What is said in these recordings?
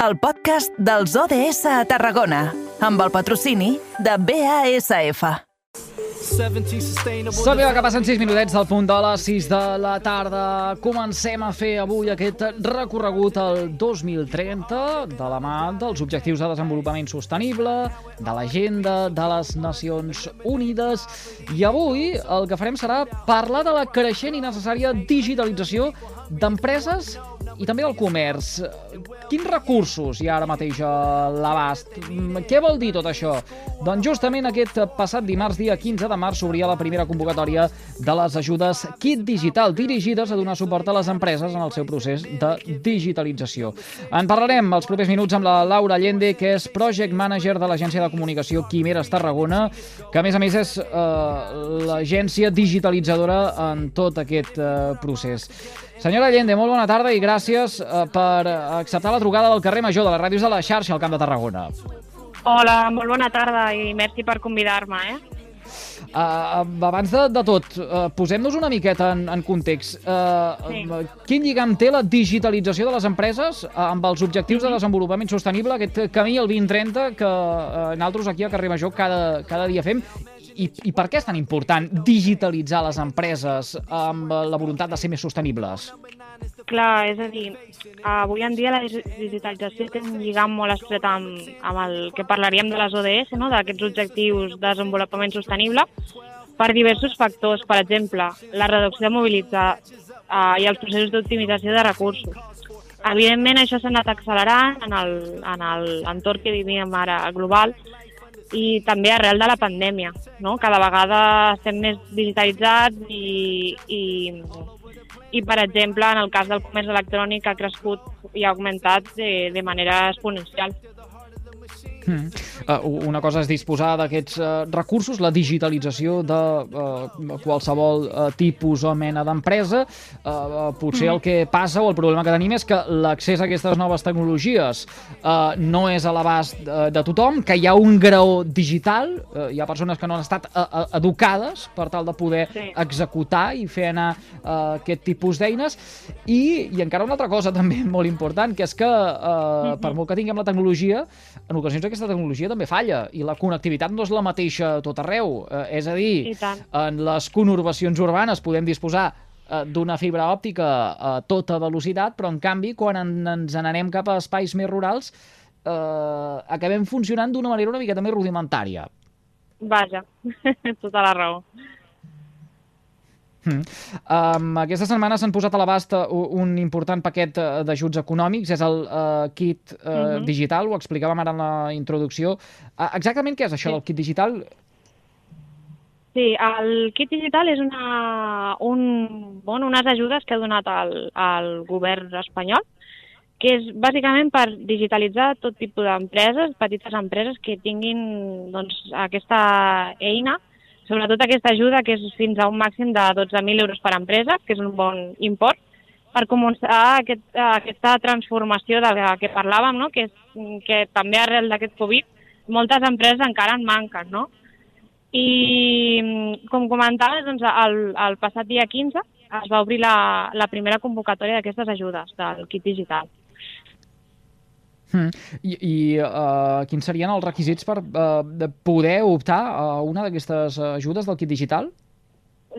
el podcast dels ODS a Tarragona, amb el patrocini de BASF. Sabeu que passen 6 minutets del punt de les 6 de la tarda. Comencem a fer avui aquest recorregut al 2030 de la mà dels Objectius de Desenvolupament Sostenible, de l'agenda de les Nacions Unides i avui el que farem serà parlar de la creixent i necessària digitalització d'empreses i també del comerç. Quins recursos hi ha ara mateix a l'abast? Què vol dir tot això? Doncs justament aquest passat dimarts, dia 15 de març, s'obria la primera convocatòria de les ajudes Kit Digital, dirigides a donar suport a les empreses en el seu procés de digitalització. En parlarem els propers minuts amb la Laura Allende, que és Project Manager de l'agència de comunicació Quimeres Tarragona, que a més a més és eh, l'agència digitalitzadora en tot aquest eh, procés. Senyora Allende, molt bona tarda i gràcies eh, per acceptar la trucada del carrer Major de les ràdios de la xarxa al Camp de Tarragona. Hola, molt bona tarda i merci per convidar-me, eh? Uh, abans de, de tot, uh, posem-nos una miqueta en, en context. Uh, Sí. quin lligam té la digitalització de les empreses uh, amb els objectius de desenvolupament sostenible, aquest camí al 2030 que uh, nosaltres aquí a Carrer Major cada, cada dia fem? I, I per què és tan important digitalitzar les empreses amb la voluntat de ser més sostenibles? Clar, és a dir, avui en dia la dig- digitalització té un lligam molt estret amb, amb el que parlaríem de les ODS, no? d'aquests objectius de desenvolupament sostenible, per diversos factors, per exemple, la reducció de mobilitzar eh, i els processos d'optimització de recursos. Evidentment, això s'ha anat accelerant en el, en el entorn que vivim ara global i també arrel de la pandèmia. No? Cada vegada estem més digitalitzats i, i, i, per exemple, en el cas del comerç electrònic ha crescut i ha augmentat de, de manera exponencial. Mm. Uh, una cosa és disposar d'aquests uh, recursos, la digitalització de uh, qualsevol uh, tipus o mena d'empresa. Uh, uh, potser el que passa o el problema que tenim és que l'accés a aquestes noves tecnologies uh, no és a l'abast uh, de tothom, que hi ha un graó digital, uh, hi ha persones que no han estat uh, uh, educades per tal de poder Sí. executar i fer anar uh, aquest tipus d'eines i, i encara una altra cosa també molt important que és que uh, per molt que tinguem la tecnologia en ocasions aquesta tecnologia també falla i la connectivitat no és la mateixa a tot arreu uh, és a dir, en les conurbacions urbanes podem disposar eh, d'una fibra òptica a tota velocitat, però en canvi quan en, ens n'anem cap a espais més rurals eh, acabem funcionant d'una manera una miqueta més rudimentària. Vaja, tota la raó. Mm. Um, aquesta setmana s'han posat a l'abast uh, un important paquet uh, d'ajuts econòmics, és el uh, kit uh, Mhm. digital, ho explicàvem ara en la introducció. Uh, exactament què és això Sí. del kit digital? Sí, el kit digital és una, un, bueno, unes ajudes que ha donat el, el govern espanyol, que és bàsicament per digitalitzar tot tipus d'empreses, petites empreses que tinguin doncs, aquesta eina, sobretot aquesta ajuda que és fins a un màxim de 12.000 euros per empresa, que és un bon import, per començar aquest, aquesta transformació de la que parlàvem, no? que, és, que també arrel d'aquest Covid moltes empreses encara en manquen, no? I, com comentaves, doncs, el, el passat dia 15 es va obrir la, la primera convocatòria d'aquestes ajudes del kit digital. Mm. I, i uh, quins serien els requisits per uh, de poder optar a una d'aquestes ajudes del kit digital?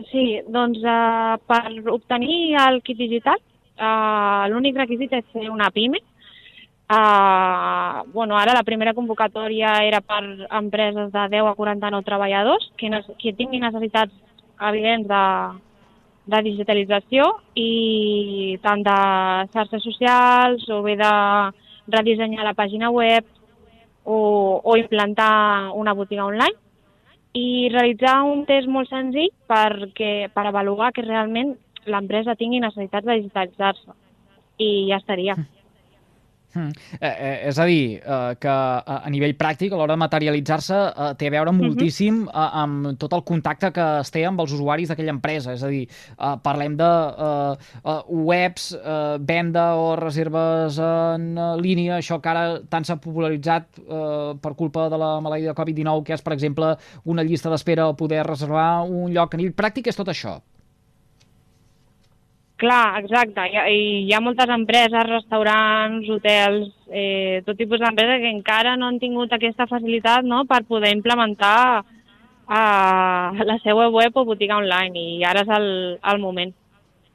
Sí, doncs eh, per obtenir el kit digital eh, l'únic requisit és ser una PIME. Eh, bueno, ara la primera convocatòria era per empreses de 10 a 49 treballadors que, que tinguin necessitats evidents de, de digitalització i tant de xarxes socials o bé de redissenyar la pàgina web o, o implantar una botiga online i realitzar un test molt senzill perquè, per avaluar que realment l'empresa tingui necessitats de digitalitzar-se. I ja estaria. Mm. Eh, eh, és a dir, eh, que a, a nivell pràctic, a l'hora de materialitzar-se, eh, té a veure moltíssim eh, amb tot el contacte que es té amb els usuaris d'aquella empresa. És a dir, eh, parlem de eh, eh, webs, eh, venda o reserves en eh, línia, això que ara tant s'ha popularitzat eh, per culpa de la malaltia de Covid-19, que és, per exemple, una llista d'espera o poder reservar un lloc a nivell pràctic, és tot això. Clar, exacte. Hi ha, hi ha moltes empreses, restaurants, hotels, eh, tot tipus d'empreses que encara no han tingut aquesta facilitat no, per poder implementar eh, la seva web o botiga online i ara és el, el moment.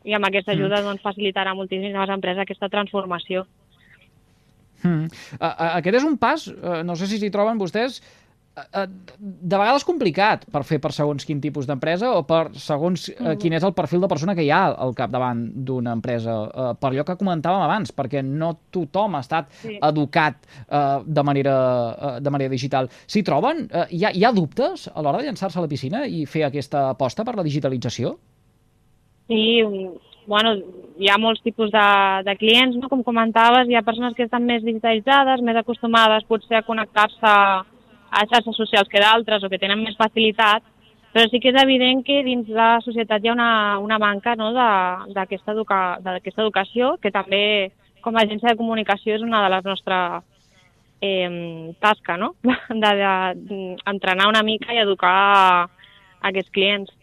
I amb aquesta ajuda mm. doncs, facilitarà moltíssimes empreses aquesta transformació. Mm. Aquest és un pas, uh, no sé si s'hi troben vostès, Eh, de vegades complicat per fer per segons quin tipus d'empresa o per segons eh, quin és el perfil de persona que hi ha al capdavant d'una empresa. Eh, per allò que comentàvem abans, perquè no tothom ha estat sí. educat eh, de, manera, eh, de manera digital. S'hi troben? Eh, hi, ha, hi ha dubtes a l'hora de llançar-se a la piscina i fer aquesta aposta per la digitalització? Sí, bueno, hi ha molts tipus de, de clients, no? com comentaves, hi ha persones que estan més digitalitzades, més acostumades potser a connectar-se a xarxes socials que d'altres o que tenen més facilitat, però sí que és evident que dins la societat hi ha una, una manca no, d'aquesta educa, educació, que també com a agència de comunicació és una de les nostres eh, tasques, no? d'entrenar una mica i educar aquests clients.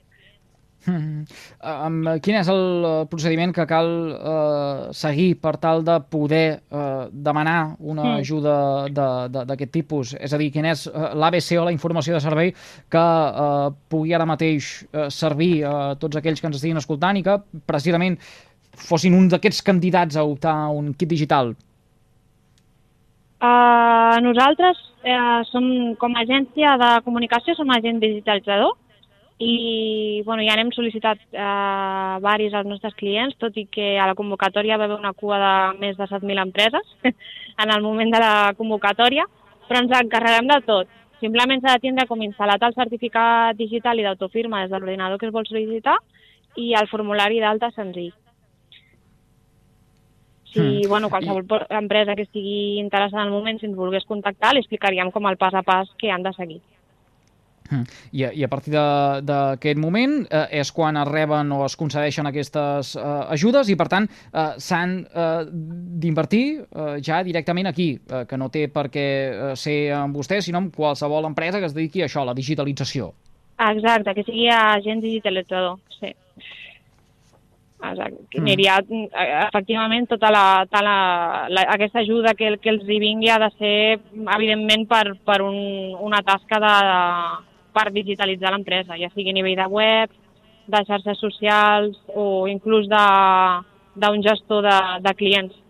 Mm -hmm. quin és el eh, procediment que cal uh, seguir per tal de poder uh, demanar una mm. ajuda d'aquest tipus? És a dir, quin és l'ABC o la informació de servei que uh, pugui ara mateix uh, servir a tots aquells que ens estiguin escoltant i que precisament fossin un d'aquests candidats a optar a un kit digital? Uh, nosaltres uh, som, com a agència de comunicació, som agent digitalitzador i bueno, ja n'hem sol·licitat eh, varis als nostres clients, tot i que a la convocatòria va haver una cua de més de 7.000 empreses en el moment de la convocatòria, però ens encarreguem de tot. Simplement s'ha de tindre com instal·lat el certificat digital i d'autofirma des de l'ordinador que es vol sol·licitar i el formulari d'alta senzill. Si mm. bueno, qualsevol empresa que estigui interessada en el moment, si ens volgués contactar, li explicaríem com el pas a pas que han de seguir. I, I a partir d'aquest moment eh, és quan es reben o es concedeixen aquestes eh, ajudes i, per tant, eh, s'han eh, d'invertir eh, ja directament aquí, eh, que no té per què eh, ser amb vostè, sinó amb qualsevol empresa que es dediqui a això, a la digitalització. Exacte, que sigui agent digitalitzador, sí. Exacte. Que mm. aniria, eh, efectivament, tota la, tota la, la, aquesta ajuda que, que els hi vingui ha de ser, evidentment, per, per un, una tasca de, de per digitalitzar l'empresa, ja sigui a nivell de web, de xarxes socials o inclús d'un gestor de, de clients.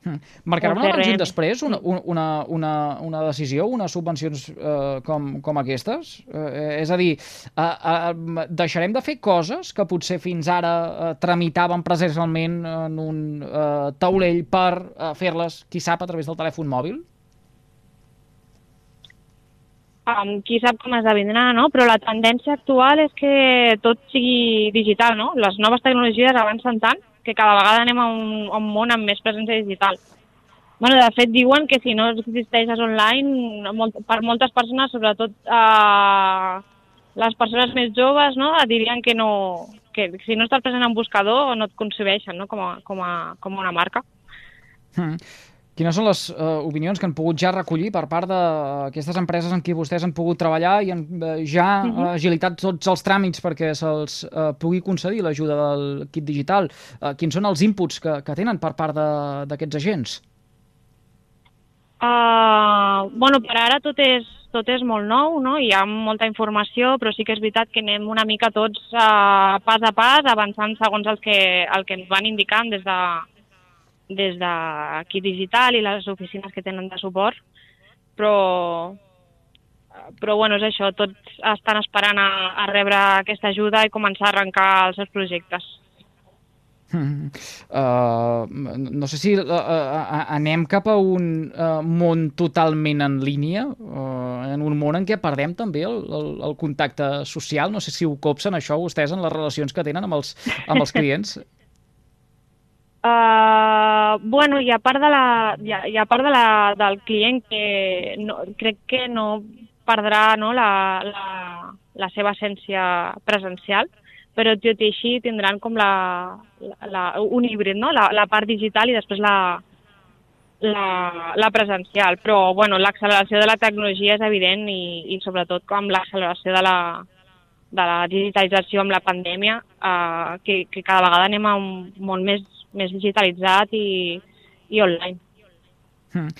Hmm. Marcarà un abans i després una, una, una, una decisió, unes subvencions eh, com, com aquestes? Eh, és a dir, eh, eh, deixarem de fer coses que potser fins ara eh, tramitaven presencialment en un eh, taulell per eh, fer-les, qui sap, a través del telèfon mòbil? Um, qui sap com esdevindrà, no? Però la tendència actual és que tot sigui digital, no? Les noves tecnologies avancen tant que cada vegada anem a un, a un món amb més presència digital. Bueno, de fet, diuen que si no existeixes online, molt, per moltes persones, sobretot eh, les persones més joves, no? dirien que, no, que si no estàs present en buscador no et concebeixen no? com, a, com, a, com una marca. Mm. Quines són les uh, opinions que han pogut ja recollir per part d'aquestes empreses en què vostès han pogut treballar i han uh, ja uh -huh. uh, agilitat tots els tràmits perquè se'ls uh, pugui concedir l'ajuda del kit digital? Uh, quins són els inputs que, que tenen per part d'aquests agents? Uh, bueno, per ara tot és, tot és molt nou, no? hi ha molta informació, però sí que és veritat que anem una mica tots uh, pas a pas, avançant segons el que, el que ens van indicant des de, des d'aquí digital i les oficines que tenen de suport, però, però bueno, és això, tots estan esperant a, a rebre aquesta ajuda i començar a arrencar els seus projectes. Uh, no sé si uh, uh, anem cap a un uh, món totalment en línia, uh, en un món en què perdem també el, el, el contacte social. No sé si ho copsen això vostès en les relacions que tenen amb els, amb els clients. Uh, bueno, i a part, de la, i a, i a part de la, del client que no, crec que no perdrà no, la, la, la seva essència presencial, però tot i així tindran com la, la, la, un híbrid, no? la, la part digital i després la, la, la presencial. Però bueno, l'acceleració de la tecnologia és evident i, i sobretot com l'acceleració de la, de la digitalització amb la pandèmia, eh, que, que cada vegada anem a un món més, més digitalitzat i, i online. Hmm.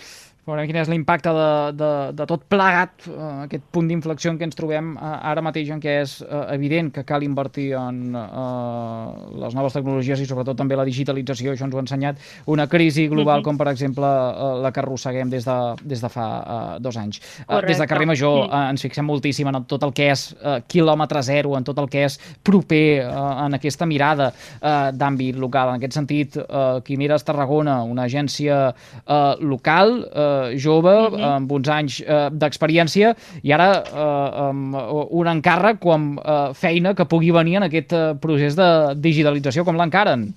Veurem quin és l'impacte de, de, de tot plegat, uh, aquest punt d'inflexió en què ens trobem uh, ara mateix, en què és uh, evident que cal invertir en uh, les noves tecnologies i sobretot també la digitalització, això ens ho ha ensenyat una crisi global mm com per exemple uh, la que arrosseguem des de, des de fa uh, dos anys. Uh, des de Carrer Major sí. uh, ens fixem moltíssim en tot el que és uh, quilòmetre zero, en tot el que és proper, uh, en aquesta mirada uh, d'àmbit local. En aquest sentit, uh, Quimeres Tarragona, una agència uh, local, uh, jove, uh -huh. amb uns anys uh, d'experiència, i ara uh, amb un encàrrec com uh, feina que pugui venir en aquest uh, procés de digitalització, com l'encaren?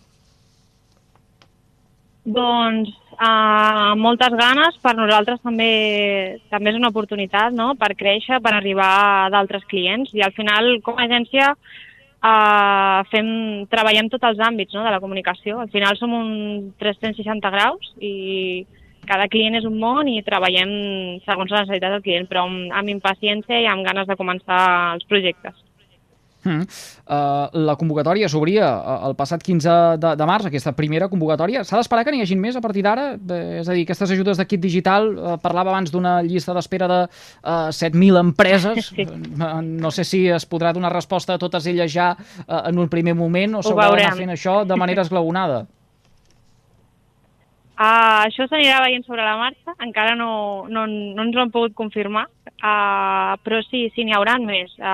Doncs uh, moltes ganes, per nosaltres també també és una oportunitat no? per créixer, per arribar a d'altres clients i al final com a agència uh, fem, treballem tots els àmbits no? de la comunicació. Al final som un 360 graus i cada client és un món i treballem segons la necessitat del client, però amb, amb impaciència i amb ganes de començar els projectes. Mm. Uh, la convocatòria s'obria uh, el passat 15 de, de març, aquesta primera convocatòria. S'ha d'esperar que n'hi hagin més a partir d'ara? És a dir, aquestes ajudes de kit digital, uh, parlava abans d'una llista d'espera de uh, 7.000 empreses. Sí. Uh, no sé si es podrà donar resposta a totes elles ja uh, en un primer moment o s'haurà d'anar fent això de manera esglaonada. Uh, això s'anirà veient sobre la marxa, encara no, no, no ens ho han pogut confirmar, uh, però sí, sí, n'hi haurà més. Uh,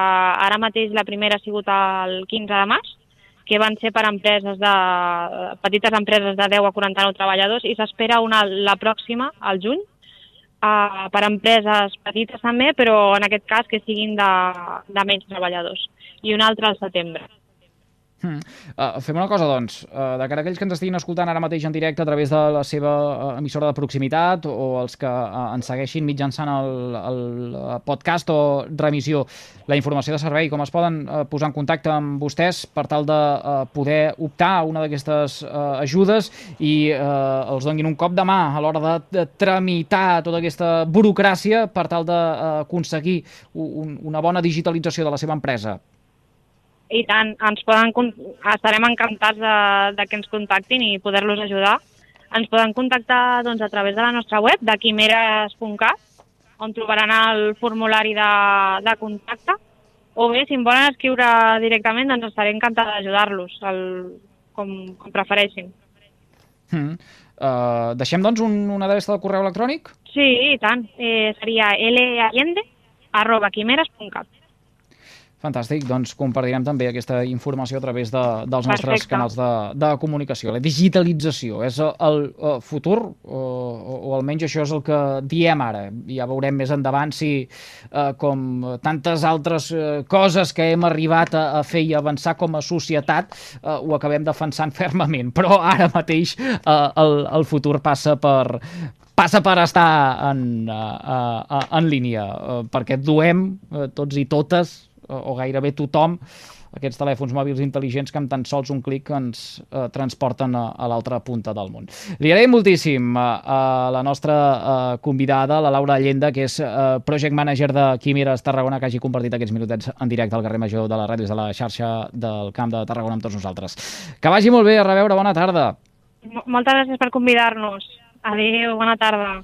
ara mateix la primera ha sigut el 15 de març, que van ser per empreses de, petites empreses de 10 a 49 treballadors i s'espera una la pròxima, al juny, uh, per empreses petites també, però en aquest cas que siguin de, de menys treballadors, i una altra al setembre. Hmm. Uh, fem una cosa, doncs, uh, de cara a aquells que ens estiguin escoltant ara mateix en directe a través de la seva uh, emissora de proximitat o els que uh, ens segueixin mitjançant el, el podcast o remissió, la informació de servei, com es poden uh, posar en contacte amb vostès per tal de uh, poder optar a una d'aquestes uh, ajudes i uh, els donin un cop de mà a l'hora de, de tramitar tota aquesta burocràcia per tal d'aconseguir uh, un, una bona digitalització de la seva empresa. I tant, ens poden, estarem encantats de, de que ens contactin i poder-los ajudar. Ens poden contactar doncs, a través de la nostra web, de quimeres.cat, on trobaran el formulari de, de contacte, o bé, si em volen escriure directament, doncs estaré encantada d'ajudar-los, com, com prefereixin. Mm. Uh, deixem, doncs, un, una adreça de correu electrònic? Sí, i tant. Eh, seria lallende arroba quimeres.cat. Fantàstic, doncs compartirem també aquesta informació a través de, dels nostres Perfecte. canals de, de comunicació. La digitalització és el, el, futur, o, o almenys això és el que diem ara. Ja veurem més endavant si, eh, com tantes altres eh, coses que hem arribat a, a fer i avançar com a societat, eh, ho acabem defensant fermament. Però ara mateix eh, el, el futur passa per, passa per estar en, uh, uh, en línia, uh, perquè duem tots i totes o gairebé tothom aquests telèfons mòbils intel·ligents que amb tan sols un clic ens eh, transporten a, a l'altra punta del món. Li agraïm moltíssim a, a la nostra eh, convidada, la Laura Allenda, que és eh, Project Manager de Quimiras Tarragona, que hagi compartit aquests minutets en directe al carrer Major de la ràdio de la xarxa del Camp de Tarragona amb tots nosaltres. Que vagi molt bé, a reveure, bona tarda. Moltes gràcies per convidar-nos. Adéu, bona tarda.